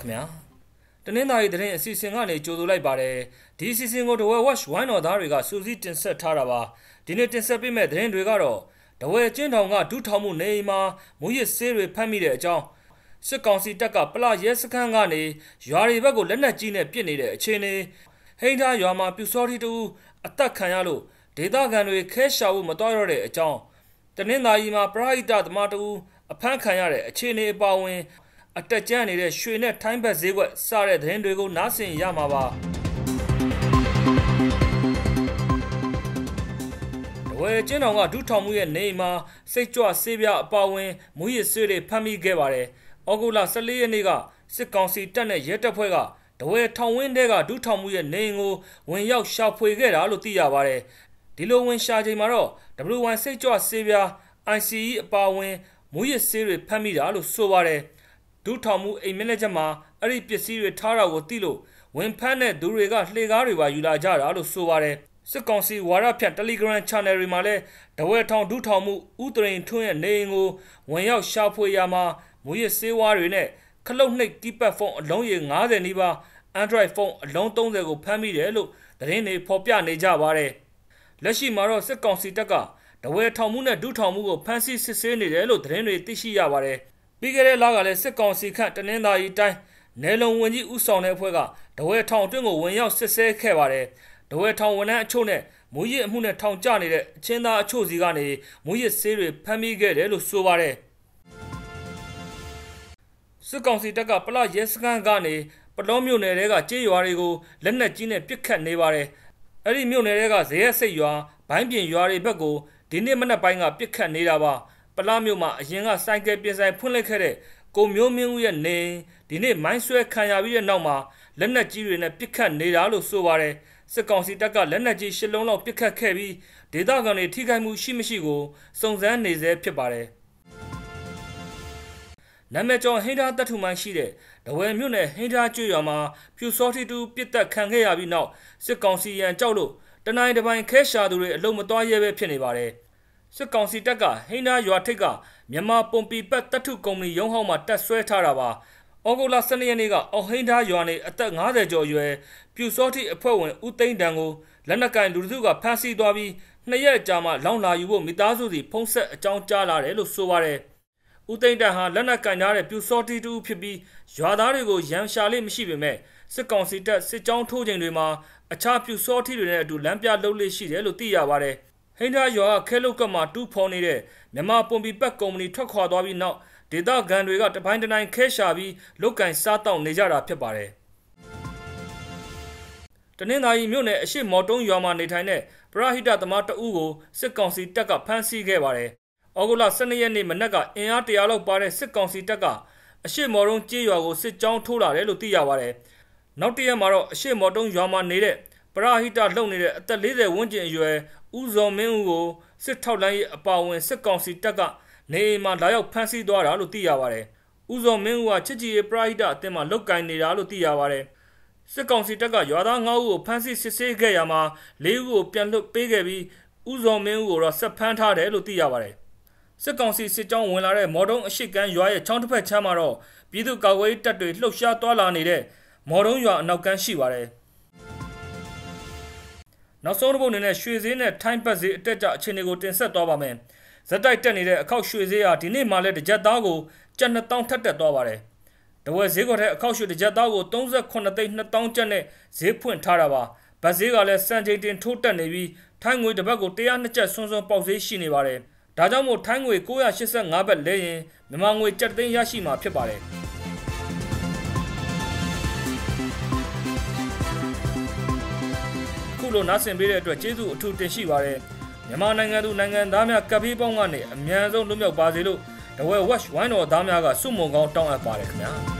ခင်ဗျာတနင်္သာရီသတင်းအစီအစဉ်ကနေကြိုဆိုလိုက်ပါတယ်ဒီအစီအစဉ်ကိုတဝဲ watch ဝိုင်းတော်သားတွေကစူးစီးတင်ဆက်ထားတာပါဒီနေ့တင်ဆက်ပေးမယ့်သတင်းတွေကတော့တဝဲကျင်းထောင်ကဒုထောင်မှုနေအိမ်မှာမူရစ်ဆေးတွေဖမ်းမိတဲ့အကြောင်းစစ်ကောင်စီတပ်ကပလရဲစခန်းကနေရွာတွေဘက်ကိုလက်နက်ကြီးနဲ့ပစ်နေတဲ့အခြေအနေဟိန်းသားရွာမှာပြူစောတိတူအသက်ခံရလို့ဒေသခံတွေခဲရှာဖို့မတော်ရတဲ့အကြောင်းတနင်္သာရီမှာပရိဟိတသမားတူအဖမ်းခံရတဲ့အခြေအနေအပါအဝင် အတက်ကျန်းနေတဲ့ရွှေနဲ့ထိုင်းဘက်ဈေးကွက်စတဲ့သတင်းတွေကိုနားဆင်ရမှာပါဝယ်ကျင်းတော်ကဒုထောင်မှုရဲ့နေအိမ်မှာစိတ်ကြွဆေးပြအပါဝင်မူရစ်ဆေးတွေဖမ်းမိခဲ့ပါတယ်။ဩဂုတ်လ14ရက်နေ့ကစစ်ကောင်စီတပ်နဲ့ရဲတပ်ဖွဲ့ကတဝဲထောင်ဝင်းတဲကဒုထောင်မှုရဲ့နေအိမ်ကိုဝင်ရောက်ရှာဖွေခဲ့တာလို့သိရပါတယ်။ဒီလိုဝင်ရှာချိန်မှာတော့ W1 စိတ်ကြွဆေးပြ ICE အပါဝင်မူရစ်ဆေးတွေဖမ်းမိတာလို့ဆိုပါတယ်။ ဒုထောင်မှုအိမ်မက်နေဂျာမှာအဲ့ဒီပစ္စည်းတွေထားတာကိုသိလို့ဝင်ဖမ်းတဲ့သူတွေကလှေကားတွေပါယူလာကြတာလို့ဆိုပါတယ်စစ်ကောင်စီဝါရဖြတ် Telegram Channel တွေမှာလည်းတဝဲထောင်ဒုထောင်မှုဥတရင်ထွန်းရဲ့နေအိမ်ကိုဝင်ရောက်ရှာဖွေရမှာမူရစ်စေးဝါးတွေနဲ့ခလုတ်နှိပ်ကီးပတ်ဖုန်းအလုံးရေ90နီးပါး Android ဖုန်းအလုံး30ကိုဖမ်းမိတယ်လို့သတင်းတွေဖော်ပြနေကြပါတယ်လက်ရှိမှာတော့စစ်ကောင်စီတပ်ကတဝဲထောင်မှုနဲ့ဒုထောင်မှုကိုဖမ်းဆီးစစ်ဆေးနေတယ်လို့သတင်းတွေသိရှိရပါတယ် ပြီးခဲ့တဲ့လကလည်းစစ်ကောင်စီခန့်တနင်္သာရီတိုင်းနယ်လုံဝင်ကြီးဦးဆောင်တဲ့အဖွဲ့ကတဝဲထောင်အတွင်းကိုဝင်ရောက်စစ်ဆေးခဲ့ပါတယ်။တဝဲထောင်ဝန်ထမ်းအချို့နဲ့မူရစ်အမှုနဲ့ထောင်ကျနေတဲ့အချင်းသားအချို့စီကနေမူရစ်ဆေးတွေဖမ်းမိခဲ့တယ်လို့ဆိုပါတယ်။စစ်ကောင်စီတပ်ကပလရဲစခန်းကနေပလောမြို့နယ်တွေကကြေးရွာတွေကိုလက်နက်ကြီးနဲ့ပစ်ခတ်နေပါတယ်။အဲ့ဒီမြို့နယ်တွေကဇရက်စိတ်ရွာဘိုင်းပြင်ရွာတွေဘက်ကိုဒီနေ့မနက်ပိုင်းကပစ်ခတ်နေတာပါ။ပ လားမြို့မှာအရင်ကစိုက်ကယ်ပြင်ဆိုင်ဖွင့်လိုက်ခဲ့တဲ့ကိုမျိုးမင်းဦးရဲ့နေဒီနေ့မိုင်းဆွဲခံရပြီးတဲ့နောက်မှာလက်နက်ကြီးတွေနဲ့ပစ်ခတ်နေတာလို့ဆိုပါတယ်စစ်ကောင်စီတပ်ကလက်နက်ကြီးရှစ်လုံးလောက်ပစ်ခတ်ခဲ့ပြီးဒေသခံတွေထိခိုက်မှုရှိမရှိကိုစုံစမ်းနေဆဲဖြစ်ပါတယ်နာမည်ကျော်ဟိန္ဒာတထုမှန်ရှိတဲ့ဒဝယ်မြို့နယ်ဟိန္ဒာကျွော်မှာဖြူစောတိတူပြစ်တက်ခံခဲ့ရပြီးနောက်စစ်ကောင်စီရန်ကြောက်လို့တနိုင်တပိုင်းခဲရှာသူတွေအလုံးမသွားရဲပဲဖြစ်နေပါတယ်။ စစ်ကောင်စီတပ်ကဟိန်းနာရွာထိပ်ကမြန်မာပုံပီပက်တထုကုမ္ပဏီရုံးဟောင်းမှာတက်ဆွဲထားတာပါ။ဩဂုတ်လ12ရက်နေ့ကအော်ဟိန်းသားရွာနေအသက်50ကျော်အရွယ်ပြူစောတိအဖွဲ့ဝင်ဦးသိန်းတန်ကိုလက်နက်ကင်လူစုကဖမ်းဆီးသွားပြီးနှစ်ရက်ကြာမှလောင်းလာယူဖို့မိသားစုစီဖုံးဆက်အကြောင်းကြားလာတယ်လို့ဆိုပါတယ်။ဦးသိန်းတန်ဟာလက်နက်ကင်ထားတဲ့ပြူစောတိတူဖြစ်ပြီးရွာသားတွေကိုရန်ရှာလေးမရှိပေမဲ့စစ်ကောင်စီတပ်စစ်ကြောင်းထိုးချိန်တွေမှာအခြားပြူစောတိတွေနဲ့အတူလမ်းပြလုပ်လေးရှိတယ်လို့သိရပါတယ်။ ဟိန္ဒာရွာခဲလုတ်ကမှတူးဖော်နေတဲ့မြန်မာပွန်ပီပက်ကုမ္ပဏီထွက်ခွာသွားပြီးနောက်ဒေသခံတွေကတပိုင်းတနိုင်ခဲရှာပြီးလုတ်ကင်စားတောက်နေကြတာဖြစ်ပါတယ်။တနင်္သာရီမြို့နယ်အရှိမော်တုံးရွာမှာနေထိုင်တဲ့ပရဟိတသမားတအူးကိုစစ်ကောင်စီတပ်ကဖမ်းဆီးခဲ့ပါတယ်။ဩဂုတ်လ12ရက်နေ့မနက်ကအင်အားတရာလောက်ပါတဲ့စစ်ကောင်စီတပ်ကအရှိမော်တုံးကြေးရွာကိုစစ်ကြောင်းထိုးလာတယ်လို့သိရပါတယ်။နောက်တရက်မှာတော့အရှိမော်တုံးရွာမှာနေတဲ့ ပရဟိတလှုပ်နေတဲ့အသက်40ဝန်းကျင်အရွယ်ဦးဇော်မင်းဦးကိုစစ်ထောက်လိုင်းရဲ့အပါဝင်စစ်ကောင်စီတပ်ကနေအိမ်မှာလာရောက်ဖမ်းဆီးသွားတာလို့သိရပါတယ်။ဦးဇော်မင်းဦးကချစ်ကြည်ရေးပရဟိတအသင်းမှာလုတ်ကင်နေတာလို့သိရပါတယ်။စစ်ကောင်စီတပ်ကရွာသား9ဦးကိုဖမ်းဆီးစစ်ဆေးခဲ့ရမှာ4ဦးကိုပြန်လွတ်ပေးခဲ့ပြီးဦးဇော်မင်းဦးကိုတော့ဆက်ဖမ်းထားတယ်လို့သိရပါတယ်။စစ်ကောင်စီစစ်ကြောင်းဝင်လာတဲ့မော်တုံးအရှိကန်းရွာရဲ့ချောင်းတစ်ဖက်ချမ်းမှာတော့ပြည်သူ့ကာကွယ်ရေးတပ်တွေလှုပ်ရှားသွားလာနေတဲ့မော်တုံးရွာအနောက်ကန်းရှိပါတယ်။ နောက်ဆုံးတစ်ပုတ်အနေနဲ့ရွှေဈေးနဲ့ထိုင်းဘတ်ဈေးအတက်ကြအခြေအနေကိုတင်ဆက်သွားပါမယ်။ဇက်တိုက်တက်နေတဲ့အခောက်ရွှေဈေးဟာဒီနေ့မှလည်းတစ်ကြက်သားကိုကျပ်2000ထက်တက်သွားပါတယ်။တဝက်ဈေးကွက်ထဲအခောက်ရွှေတစ်ကြက်သားကို38သိန်း2000ကျပ်နဲ့ဈေးဖွင့်ထားတာပါ။ဘတ်ဈေးကလည်းစံချိန်တင်ထိုးတက်နေပြီးထိုင်းငွေတစ်ဘတ်ကို102ကျပ်ဆွန်းဆွန်းပေါက်ဈေးရှိနေပါတယ်။ဒါကြောင့်မို့ထိုင်းငွေ985ဘတ်လဲရင်မြန်မာငွေ7သိန်းရရှိမှာဖြစ်ပါတယ်။ လိုနားဆင်ပေးတဲ့အတွက်ကျေးဇူးအထူးတင်ရှိပါတယ်မြန်မာနိုင်ငံသူနိုင်ငံသားများကပ်ပြီးပေါင်းကနေအမြန်ဆုံးလွတ်မြောက်ပါစေလို့တဝဲ watch ဝိုင်းတော်သားများကစုမုံကောင်းတောင်းအပ်ပါတယ်ခင်ဗျာ